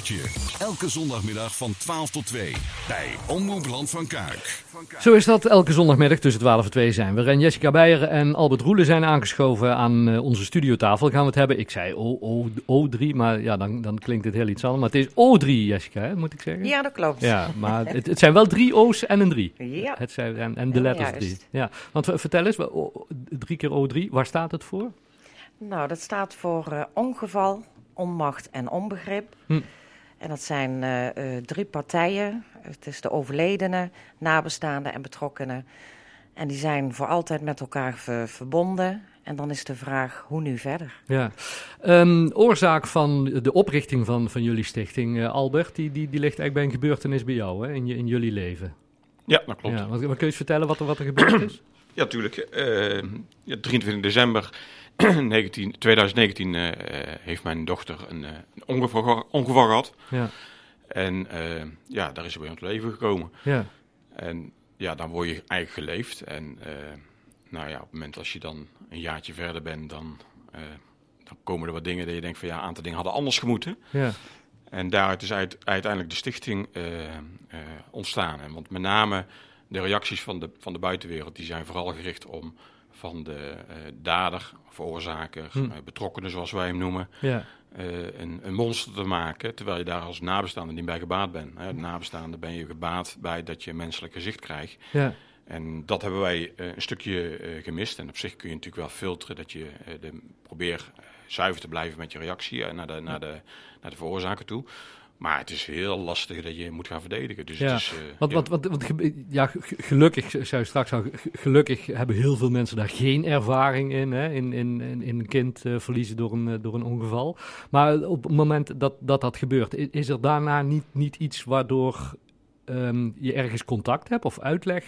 uurtje. Elke zondagmiddag van 12 tot 2 bij Omroep Land van Kuik. Zo is dat. Elke zondagmiddag tussen 12 en 2 zijn we. En Jessica Beijer en Albert Roelen zijn aangeschoven aan uh, onze studiotafel. Gaan we het hebben. Ik zei O, O, O3, maar ja, dan, dan klinkt het heel iets anders. Maar het is O3, Jessica, hè, moet ik zeggen. Ja, dat klopt. Ja, maar het, het zijn wel drie O's en een 3. Ja. Het zijn, en, en de letters 3. Ja. Want vertel eens, drie keer O3, waar staat het voor? Nou, dat staat voor uh, ongeval, onmacht en onbegrip. Hm. En dat zijn uh, uh, drie partijen. Het is de overledene, nabestaanden en betrokkenen. En die zijn voor altijd met elkaar ver verbonden. En dan is de vraag, hoe nu verder? Ja. Um, oorzaak van de oprichting van, van jullie stichting, uh, Albert, die, die, die ligt eigenlijk bij een gebeurtenis bij jou, hè, in, je, in jullie leven. Ja, dat klopt. Ja, wat, wat kun je eens vertellen wat er, wat er gebeurd is? Ja, natuurlijk. ja, 23 december 19, 2019 uh, heeft mijn dochter een, uh, een ongeval, ongeval, gehad. Ja. En uh, ja, daar is ze bij ons leven gekomen. Ja. En ja, dan word je eigenlijk geleefd. En nou ja, op het moment als je dan een jaartje verder bent, dan, dan komen er wat dingen dat je denkt van ja, een aantal dingen hadden anders gemoeten. Ja. En daaruit is uit, uiteindelijk de stichting ontstaan. En want met name de reacties van de, van de buitenwereld, die zijn vooral gericht om van de uh, dader, veroorzaker, hm. uh, betrokkenen zoals wij hem noemen, ja. uh, een, een, monster te maken. Terwijl je daar als nabestaande niet bij gebaat bent. Hè. De nabestaande ben je gebaat bij dat je een menselijk gezicht krijgt. Ja. En dat hebben wij een stukje gemist. En op zich kun je natuurlijk wel filteren dat je de, probeer zuiver te blijven met je reactie naar, de, naar, de, naar de veroorzaker toe. Maar het is heel lastig dat je moet gaan verdedigen. Dus ja, het is, uh, want, wat, wat, wat, ja, gelukkig, zou je straks al, gelukkig hebben heel veel mensen daar geen ervaring in. Hè, in, in, in een kind uh, verliezen door een, uh, door een ongeval. Maar op het moment dat dat, dat gebeurt, is, er daarna niet, niet iets waardoor um, je ergens contact hebt of uitleg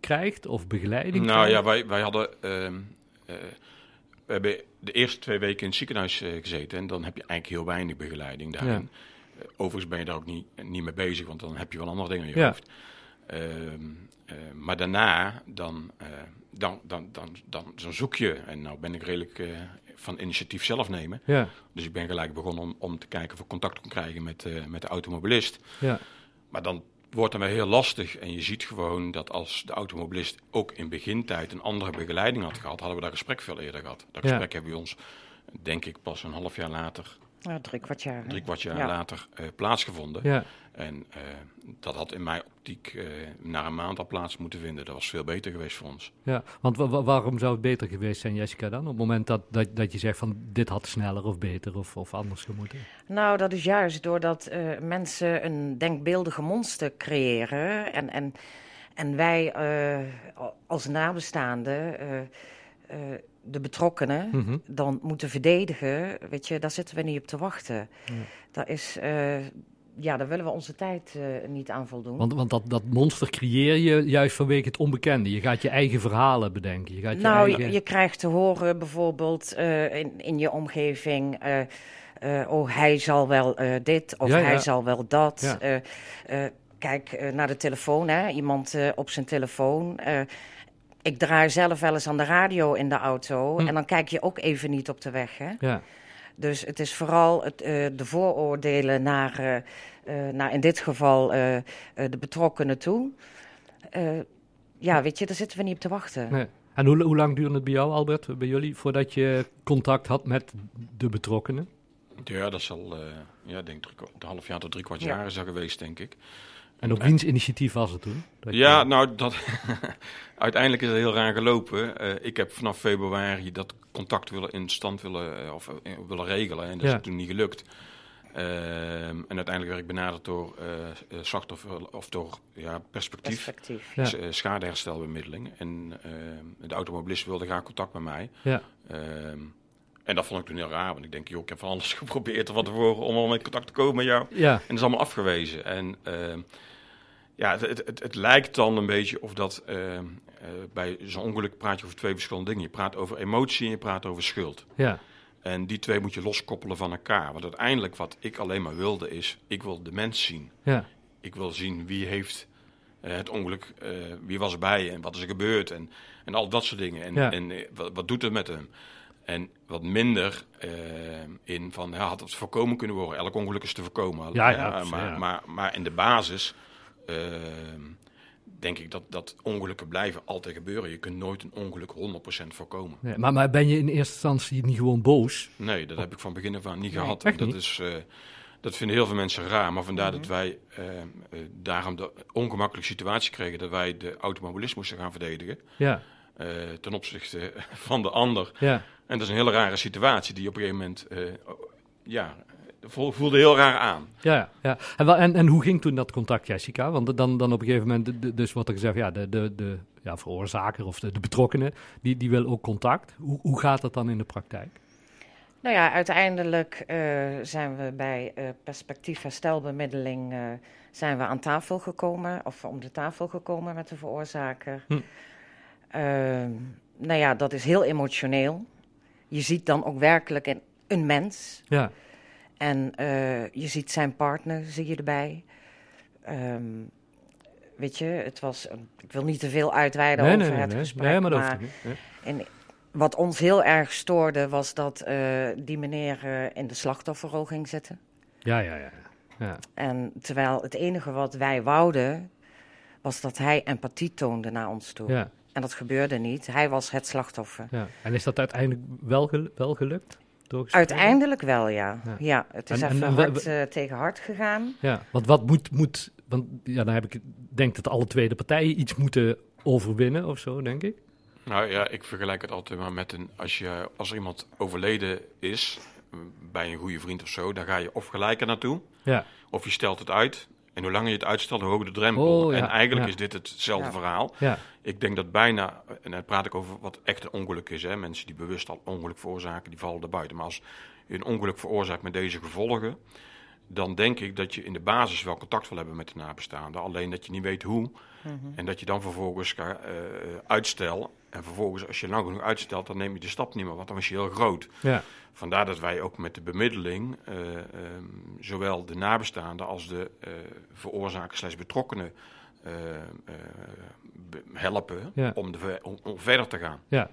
krijgt of begeleiding? Nou krijgt? ja, wij, wij hadden. we hebben de eerste twee weken in het ziekenhuis gezeten en dan heb je eigenlijk heel weinig begeleiding daarin. Ja. Overigens ben je daar ook niet, niet mee bezig, want dan heb je wel andere dingen in je ja. hoofd. Uh, uh, maar daarna, dan, uh, dan, dan, dan, dan, dan, zoek je, en nou ben ik redelijk van initiatief zelf nemen. Ja. Dus ik ben gelijk begonnen om, om te kijken of ik contact kon krijgen met, met de automobilist. Ja. Maar dan wordt het weer heel lastig en je ziet gewoon dat als de automobilist ook in begintijd een andere begeleiding had gehad, hadden we dat gesprek veel eerder gehad. Dat gesprek hebben we ons, denk ik, pas een half jaar later ja, drie kwart jaar. Drie kwart jaar ja. later uh, plaatsgevonden. Ja. En uh, dat had in mijn optiek uh, na een maand al plaats moeten vinden. Dat was veel beter geweest voor ons. Ja, want waarom zou het beter geweest zijn, Jessica, dan? Op het moment dat, dat, dat je zegt van dit had sneller of beter of, of anders gemoeten? Nou, dat is juist doordat mensen een denkbeeldige monster creëren. En, en, en wij als nabestaanden de betrokkenen mm -hmm. dan moeten verdedigen, weet je, daar zitten we niet op te wachten. Ja. Daar is, uh, ja, daar willen we onze tijd uh, niet aan voldoen. Want, want dat, dat monster creëer je juist vanwege het onbekende. Je gaat je eigen verhalen bedenken. Je gaat je nou, eigen... je, je, krijgt te horen bijvoorbeeld uh, in, in je omgeving... oh, hij zal wel dit of ja, hij ja. zal wel dat. kijk naar de telefoon, hè. iemand op zijn telefoon ik draai zelf wel eens aan de radio in de auto. Hm. En dan kijk je ook even niet op de weg. Hè? Ja. Dus het is vooral het, uh, de vooroordelen naar, uh, uh, naar in dit geval de betrokkenen toe. ja, weet je, daar zitten we niet op te wachten. Nee. En hoe, hoe lang duurde het bij jou, Albert, bij jullie, voordat je contact had met de betrokkenen? Ja, dat is al, ja, denk ik, een half jaar tot drie kwart jaar ja. is dat geweest, denk ik. En op wiens initiatief was het toen? Dat ja, je... nou, dat, uiteindelijk is het heel raar gelopen. Uh, ik heb vanaf februari dat contact willen in stand willen, uh, of, uh, willen regelen. En dat ja. is toen niet gelukt. Ehm, en uiteindelijk werd ik benaderd door slachtoffer of door ja, perspectief, perspectief. Ja. schadeherstelbemiddeling. En ehm, de automobilist wilde graag contact met mij. Ja. Ehm, en dat vond ik toen heel raar, want ik denk, joh, ik heb van alles geprobeerd van tevoren om al in contact te komen met jou. Ja. En dat is allemaal afgewezen. En uh, ja, het, het, het, het, lijkt dan een beetje of dat uh, uh, bij zo'n ongeluk praat je over twee verschillende dingen. Je praat over emotie en je praat over schuld. Ja. En die twee moet je loskoppelen van elkaar. Want uiteindelijk wat ik alleen maar wilde is, ik wil de mens zien. Ja. Ik wil zien wie heeft het ongeluk, wie was erbij en wat is er gebeurd en, en al dat soort dingen. En, ja. en wat, wat doet het met hem? En wat minder in van, ja, had het voorkomen kunnen worden? Elk ongeluk is te voorkomen. Ja, ja, maar, maar, maar, in de basis denk ik dat, dat ongelukken blijven altijd gebeuren. Je kunt nooit een ongeluk 100% voorkomen. Nee, maar, maar ben je in eerste instantie niet gewoon boos? Nee, dat heb ik van begin af aan niet gehad. dat, niet? Is, uh, dat vinden heel veel mensen raar. Maar vandaar dat mhm. wij uh, daarom de ongemakkelijke situatie kregen... dat wij de automobilist moesten gaan verdedigen. Ja. Ten opzichte van de ander. Ja. En dat is een hele rare situatie die op een gegeven moment... ja, voelde heel raar aan. Ja, ja. En, en, en hoe ging toen dat contact, Jessica? Want dan, dan op een gegeven moment, dus wat ik zeg, ja, de, de, de ja, veroorzaker of de, de betrokkenen, die, die wil ook contact. Hoe, hoe gaat dat dan in de praktijk? Nou ja, uiteindelijk uh, zijn we bij uh, perspectief herstelbemiddeling uh, zijn we aan tafel gekomen, of om de tafel gekomen met de veroorzaker. Hm. Ehm, nou ja, dat is heel emotioneel. Je ziet dan ook werkelijk een, een mens. Ja. En uh, je ziet zijn partner, zie je erbij. Um, weet je, het was. Ik wil niet te veel uitweiden nee, over nee, het nee, gesprek. Nee, maar, maar niet, en wat ons heel erg stoorde, was dat uh, die meneer uh, in de slachtofferrol ging zitten. Ja, ja, ja, ja. En terwijl het enige wat wij wouden, was dat hij empathie toonde naar ons toe. Ja. En dat gebeurde niet. Hij was het slachtoffer. Ja. En is dat uiteindelijk wel, gel wel gelukt? Uiteindelijk wel, ja. ja. het is even hard uh, tegen hard gegaan. Ja, want wat moet, moet want ja, dan heb ik, denk dat alle tweede partijen iets moeten overwinnen of zo, denk ik. Nou ja, ik vergelijk het altijd maar met een, als, je, als er iemand overleden is, bij een goede vriend of zo, dan ga je of gelijk er naartoe, ja. of je stelt het uit. En hoe langer je het uitstelt, hoe hoger de drempel. Oh, en eigenlijk is dit hetzelfde verhaal. Ja. Ik denk dat bijna, en dan praat ik over wat echt een ongeluk is. Hè. Mensen die bewust al ongeluk veroorzaken, die vallen er buiten. Maar als je een ongeluk veroorzaakt met deze gevolgen, dan denk ik dat je in de basis wel contact wil hebben met de nabestaanden. Alleen dat je niet weet hoe. Mhm. En dat je dan vervolgens uh, uitstel. En vervolgens, als je lang genoeg uitstelt, dan neem je de stap niet meer, want dan is je heel groot. Ja. Vandaar dat wij ook met de bemiddeling uh, zowel de nabestaanden als de uh, veroorzakers slechts betrokkenen helpen om, de, om, om, verder te gaan. Ja.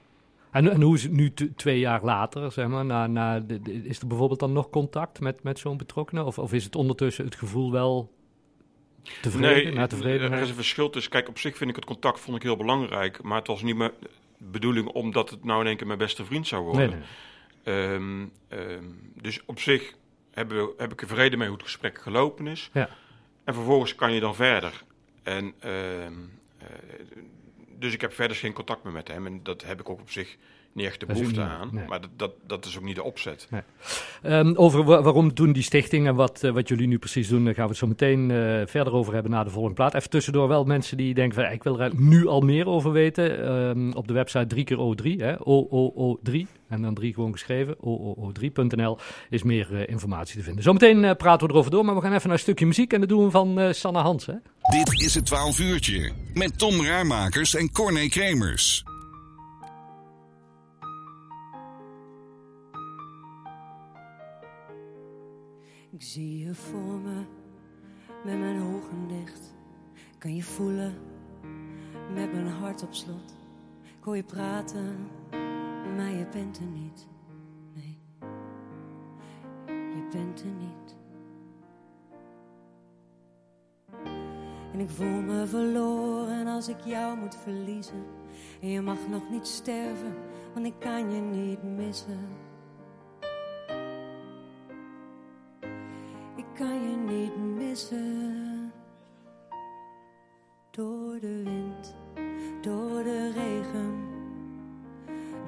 En, en hoe is het nu twee jaar later, zeg maar, na, na de, is er bijvoorbeeld dan nog contact met, met zo'n betrokkenen? Of, of is het ondertussen het gevoel wel tevreden, nee, tevreden? er is een verschil tussen, kijk, op zich vind ik het contact vond ik heel belangrijk, maar het was niet mijn bedoeling omdat het nou in één keer mijn beste vriend zou worden. Nee, nee. Um, um, dus op zich hebben we, heb ik er vrede mee hoe het gesprek gelopen is. Ja. En vervolgens kan je dan verder. En, uh, uh, dus ik heb verder geen contact meer met hem. En dat heb ik ook op zich niet echt de behoefte aan. Maar dat, dat, dat is ook niet de opzet. Nee. Um, over waarom doen die stichting en wat, uh, wat jullie nu precies doen, daar gaan we het zo meteen uh, verder over hebben na de volgende plaat. Even tussendoor wel mensen die denken van ik wil er nu al meer over weten. Um, op de website 3 keer O3, hè, OOO3 en dan 3 gewoon geschreven, OOO3.nl is meer uh, informatie te vinden. Zometeen praten we erover door, maar we gaan even naar een stukje muziek en dat doen we van Sanne Hans. Hè? Dit is het 12 uurtje met Tom Raarmakers en Corné Kremers. Ik zie je voor me met mijn ogen dicht. Kan je voelen met mijn hart op slot. Ik hoor je praten, maar je bent er niet. Nee, je bent er niet. En ik voel me verloren als ik jou moet verliezen. En je mag nog niet sterven, want ik kan je niet missen. Kan je niet missen. Door de wind, door de regen,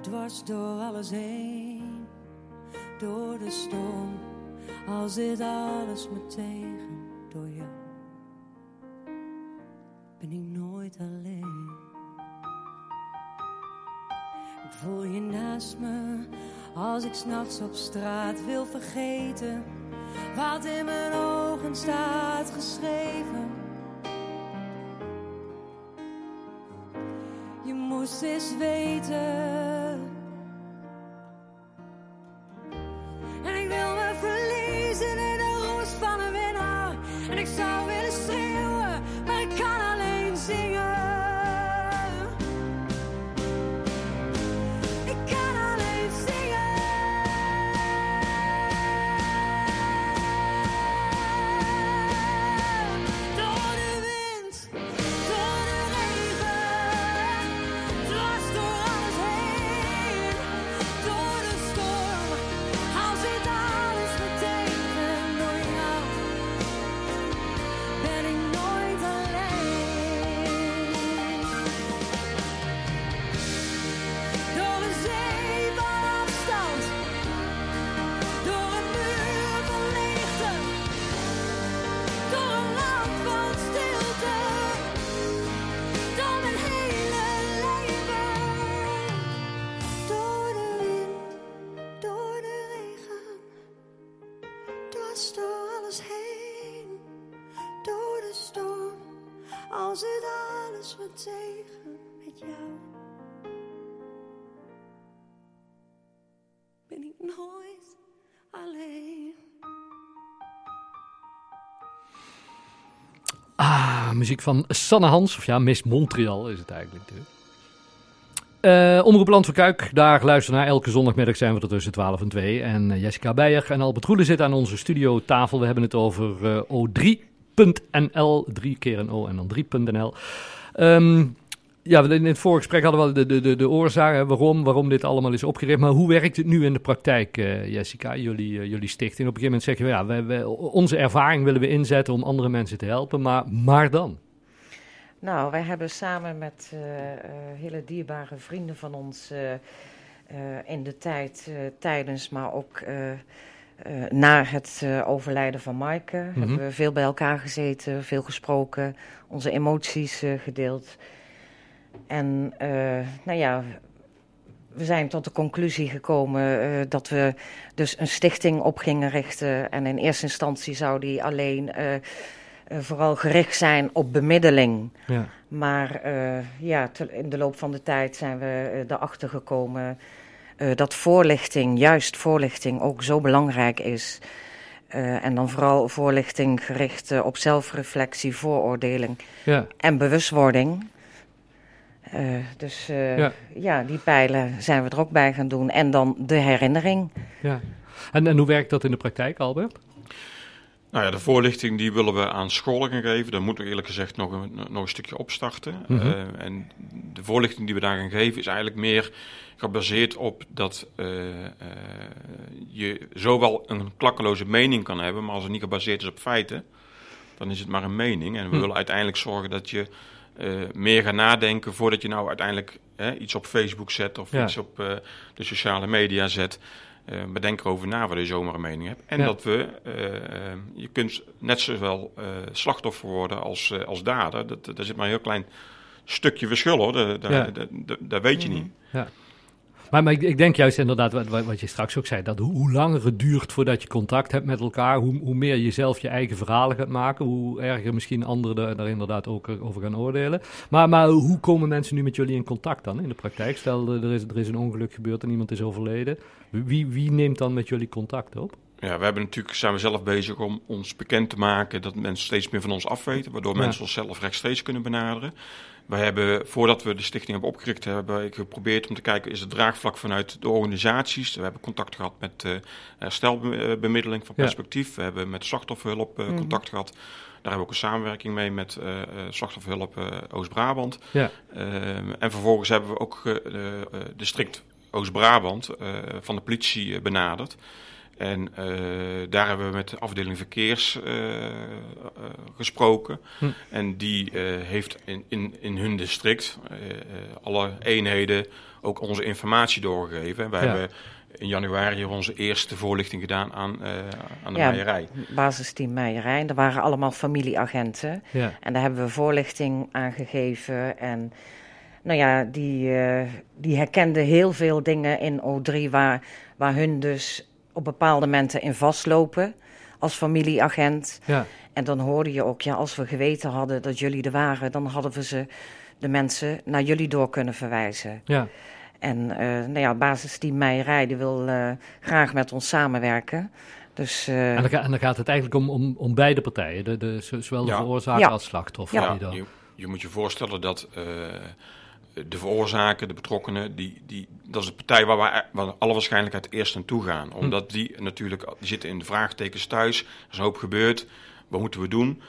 dwars door alles heen. Door de storm, als dit alles me tegen. Door jou ben ik nooit alleen. Ik voel je naast me, als ik s'nachts op straat wil vergeten wat in mijn ogen staat geschreven. Je moest eens weten. dwars door alles heen, door de storm, als het alles wat tegen met jou. Ben ik nooit alleen. Ah, muziek van Sanne Hans, of ja, Miss Montreal is het eigenlijk. Natuurlijk. Uh, Omroep Land van Kuik, daar luisteren naar. Elke zondagmiddag zijn we er tussen 12 en 2. En uh, Jessica Beijer en Albert Roelen zitten aan onze studiotafel. We hebben het over uh, O3.nl. Drie keer een O en dan 3.nl. Um, ja, in het voorgesprek hadden we de, de, de, de oorzaak, waarom, waarom dit allemaal is opgericht. Maar hoe werkt het nu in de praktijk, Jessica, jullie, jullie stichting? Op een gegeven moment zeg je, ja, we, we, onze ervaring willen we inzetten om andere mensen te helpen, maar, maar dan? Nou, wij hebben samen met uh, uh, hele dierbare vrienden van ons uh, in de tijd, tijdens, maar ook na het overlijden van Maaike, mm -hmm. hebben we veel bij elkaar gezeten, veel gesproken, onze emoties gedeeld. En nou ja, we zijn tot de conclusie gekomen dat we dus een stichting op gingen richten. En in eerste instantie zou die alleen uh, vooral gericht zijn op bemiddeling. Ja. Maar uh, ja, te, in de loop van de tijd zijn we uh, erachter gekomen dat voorlichting, juist voorlichting, ook zo belangrijk is. en dan vooral voorlichting gericht op zelfreflectie, vooroordeling ja. en bewustwording. dus ja. ja. die pijlen zijn we er ook bij gaan doen. En dan de herinnering. Ja. En, en hoe werkt dat in de praktijk, Albert? Nou ja, de voorlichting die willen we aan scholen gaan geven. Daar moeten we eerlijk gezegd nog een, nog een stukje opstarten. Mm -hmm. uh, en de voorlichting die we daar gaan geven is eigenlijk meer gebaseerd op dat uh, uh, je zowel een klakkeloze mening kan hebben, maar als het niet gebaseerd is op feiten, dan is het maar een mening. En we mm. willen uiteindelijk zorgen dat je meer gaat nadenken voordat je nou uiteindelijk iets op Facebook zet of ja. iets op de sociale media zet uh, bedenk erover na wat je zomaar een mening hebt. En ja. dat we, uh, je kunt net zowel uh, slachtoffer worden als, als dader. Dat, daar zit maar een heel klein stukje verschil hoor, dat weet je niet. Ja. Maar, maar ik, ik, denk juist inderdaad, wat, wat, je straks ook zei, dat hoe, langer het duurt voordat je contact hebt met elkaar, hoe, hoe meer je zelf je eigen verhalen gaat maken, hoe erger misschien anderen daar inderdaad ook over gaan oordelen. Maar, maar hoe komen mensen nu met jullie in contact dan in de praktijk? Stel, er is, er is een ongeluk gebeurd en iemand is overleden. Wie, wie neemt dan met jullie contact op? Ja, we hebben natuurlijk, zijn we zelf bezig om ons bekend te maken dat mensen steeds meer van ons afweten, waardoor ja. mensen onszelf rechtstreeks kunnen benaderen. We hebben, voordat we de stichting hebben opgericht, hebben we geprobeerd om te kijken, is het draagvlak vanuit de organisaties. We hebben contact gehad met uh, herstelbemiddeling van perspectief. Ja. We hebben met slachtofferhulp uh, mm. contact gehad. Daar hebben we ook een samenwerking mee met uh, slachtofferhulp Oost-Brabant. Ja. en vervolgens hebben we ook district Oost-Brabant van de politie benaderd. En uh, daar hebben we met de afdeling verkeers uh, uh, gesproken. Hm. En die heeft in, in, in hun district alle eenheden ook onze informatie doorgegeven. Wij ja. hebben in januari onze eerste voorlichting gedaan aan, aan de ja, Meijerij. Basisteam Meijerij. En er waren allemaal familieagenten. Ja. En daar hebben we voorlichting aan gegeven. En nou ja, die, die herkenden heel veel dingen in O3 waar, waar hun dus op bepaalde momenten in vastlopen als familieagent. Ja. En dan hoorde je ook, ja, als we geweten hadden dat jullie er waren, dan hadden we ze, de mensen naar jullie door kunnen verwijzen. Ja. En uh, nou ja, basisteam Meijerij die wil uh, graag met ons samenwerken. Dus, uh, en, dan, en, dan, gaat het eigenlijk om, om, om beide partijen, de, de, zowel de ja. veroorzaker ja. als slachtoffer. Ja. Je, je, moet je voorstellen dat de veroorzaker, de betrokkenen, die, die, dat is de partij waar we waar alle waarschijnlijkheid eerst naartoe gaan. Hm. Omdat die natuurlijk, die zitten in de vraagtekens thuis, er is een hoop gebeurd, wat moeten we doen?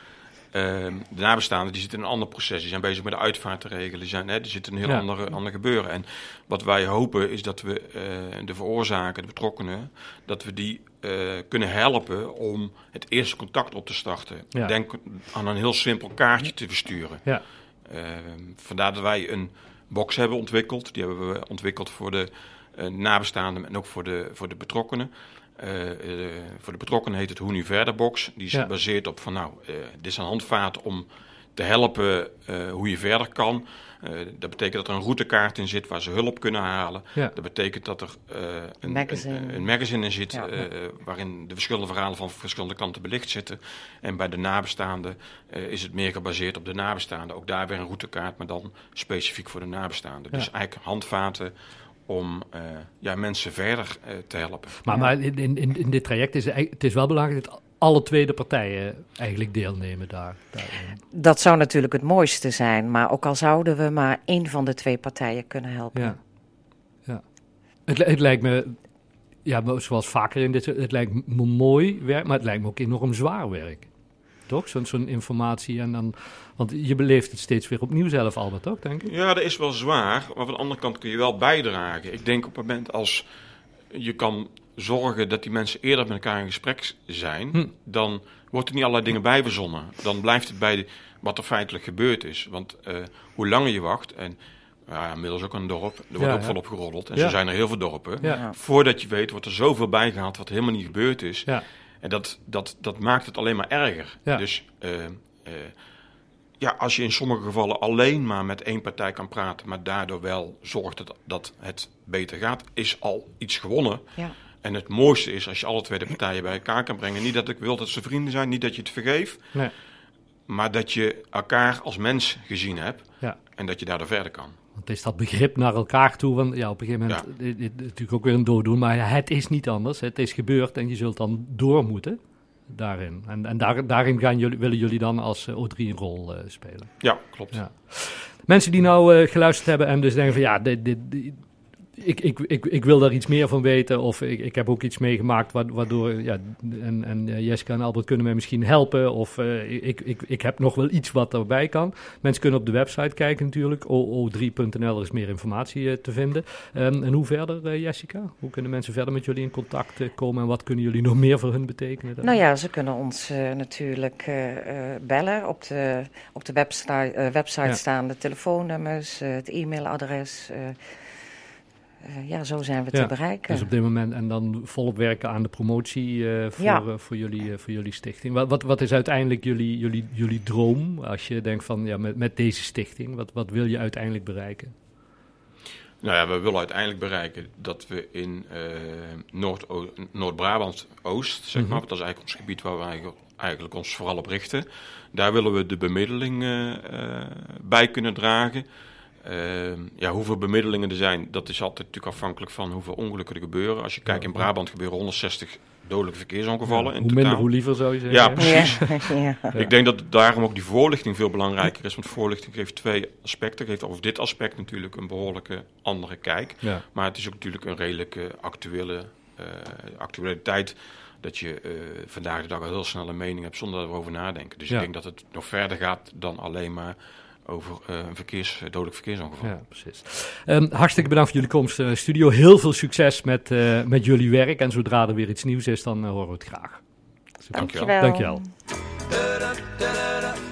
Uh, de nabestaanden die zitten in een ander proces. Die zijn bezig met de uitvaart te regelen. Die, zijn, hè, die zitten een heel ja. ander, ander gebeuren. En wat wij hopen is dat we uh, de veroorzaker, de betrokkenen, dat we die uh, kunnen helpen om het eerste contact op te starten. Ja. Denk aan een heel simpel kaartje te versturen. Ja. Ehm, vandaar dat wij een box hebben ontwikkeld. Die hebben we ontwikkeld voor de uh, nabestaanden en ook voor de, voor de betrokkenen. Uh, uh, voor de betrokkenen heet het Hoe nu verder box. Die is ja. gebaseerd op van nou, dit is een handvaart om te helpen hoe je verder kan. dat betekent dat er een routekaart in zit waar ze hulp kunnen halen. Dat betekent dat er een, magazine. Een, een, magazine in zit waarin de verschillende verhalen van verschillende kanten belicht zitten. En bij de nabestaanden is het meer gebaseerd op de nabestaanden. Ook daar weer een routekaart, maar dan specifiek voor de nabestaanden. Dus eigenlijk handvaten om uh, ja, mensen verder uh, te helpen. Maar, maar in, in, in dit traject is het is wel belangrijk dat alle tweede partijen eigenlijk deelnemen daar. Daarin. Dat zou natuurlijk het mooiste zijn, maar ook al zouden we maar één van de twee partijen kunnen helpen. Ja, ja. Het, het lijkt me, ja, zoals vaker in dit, het lijkt me mooi werk, maar het lijkt me ook enorm zwaar werk. Toch? Zo'n zo'n informatie en dan want je beleeft het steeds weer opnieuw zelf, Albert, ook, denk ik? Ja, dat is wel zwaar. Maar van de andere kant kun je wel bijdragen. Ik denk op het moment als je kan zorgen dat die mensen eerder met elkaar in gesprek zijn, hm. dan wordt er niet allerlei dingen bijverzonnen. Dan blijft het bij wat er feitelijk gebeurd is. Want uh, hoe langer je wacht, en ja, inmiddels ook een dorp, er wordt ook ja. volop geroddeld. En zo zijn er heel veel dorpen. Voordat je weet, wordt er zoveel bijgehaald wat helemaal niet gebeurd is. En dat, dat, dat maakt het alleen maar erger. Dus uh, ja, als je in sommige gevallen alleen maar met één partij kan praten, maar daardoor wel zorgt het dat het beter gaat, is al iets gewonnen. Ja. En het mooiste is als je alle twee de partijen bij elkaar kan brengen. Niet dat ik wil dat ze vrienden zijn, niet dat je het vergeeft, nee. maar dat je elkaar als mens gezien hebt ja. en dat je daardoor verder kan. Want het is dat begrip naar elkaar toe, want ja, op een gegeven moment ja. dit, natuurlijk ook weer een doordoen, maar het is niet anders. Het is gebeurd en je zult dan door moeten daarin. En, en daar, daarin gaan jullie, willen jullie dan als eh, O3 een rol uh, spelen. Ja, klopt. Ja. Mensen die nou uh, geluisterd hebben en dus denken van ja, dit, dit, ik, ik, ik, ik wil daar iets meer van weten. Of ik, ik heb ook iets meegemaakt waardoor. Ja, en, en eh, Jessica en Albert kunnen mij misschien helpen. Of uh, ik, ik, ik heb nog wel iets wat erbij kan. Mensen kunnen op de website kijken natuurlijk. oo3.nl, er is meer informatie uh, te vinden. Um, en hoe verder, Jessica? Hoe kunnen mensen verder met jullie in contact komen? En wat kunnen jullie nog meer voor hun betekenen? Dan? Nou ja, ze kunnen ons natuurlijk bellen. Op de, op de website, website ja. staan de telefoonnummers, het e-mailadres. Uh, ja, zo zijn we te bereiken. Dus op dit moment en dan volop werken aan de promotie uh, voor, ja. uh, voor, jullie, voor jullie stichting. Wat, wat, wat, is uiteindelijk jullie, jullie, jullie droom als je denkt van ja, met, met deze stichting, wat, wat wil je uiteindelijk bereiken? Nou ja, we willen uiteindelijk bereiken dat we in Noord-Brabant-Oost, zeg maar, mm -hmm. dat is eigenlijk ons gebied waar we eigenlijk ons vooral op richten. Daar willen we de bemiddeling bij kunnen dragen. Uh, ja, hoeveel bemiddelingen er zijn, dat is altijd natuurlijk afhankelijk van hoeveel ongelukken er gebeuren. Als je kijkt in Brabant gebeuren 160 dodelijke verkeersongevallen. Ja, hoe minder, hoe liever zou je zeggen. Ja, precies. Ja, ja. Ik denk dat daarom ook die voorlichting veel belangrijker is. Want voorlichting geeft twee aspecten. Geeft over dit aspect natuurlijk een behoorlijke andere kijk. Maar het is ook natuurlijk een redelijke actuele uh, actualiteit. Dat je uh, vandaag de dag al heel snel een mening hebt zonder erover nadenken. Dus ik denk dat het nog verder gaat dan alleen maar over eh, een verkeers, eh, dodelijk verkeersongeval. Ja, precies. Ehm, hartstikke bedankt voor jullie komst, eh, studio. Heel veel succes met, met jullie werk. En zodra er weer iets nieuws is, dan horen we het graag. Super. Dankjewel. Dankjewel. Dankjewel.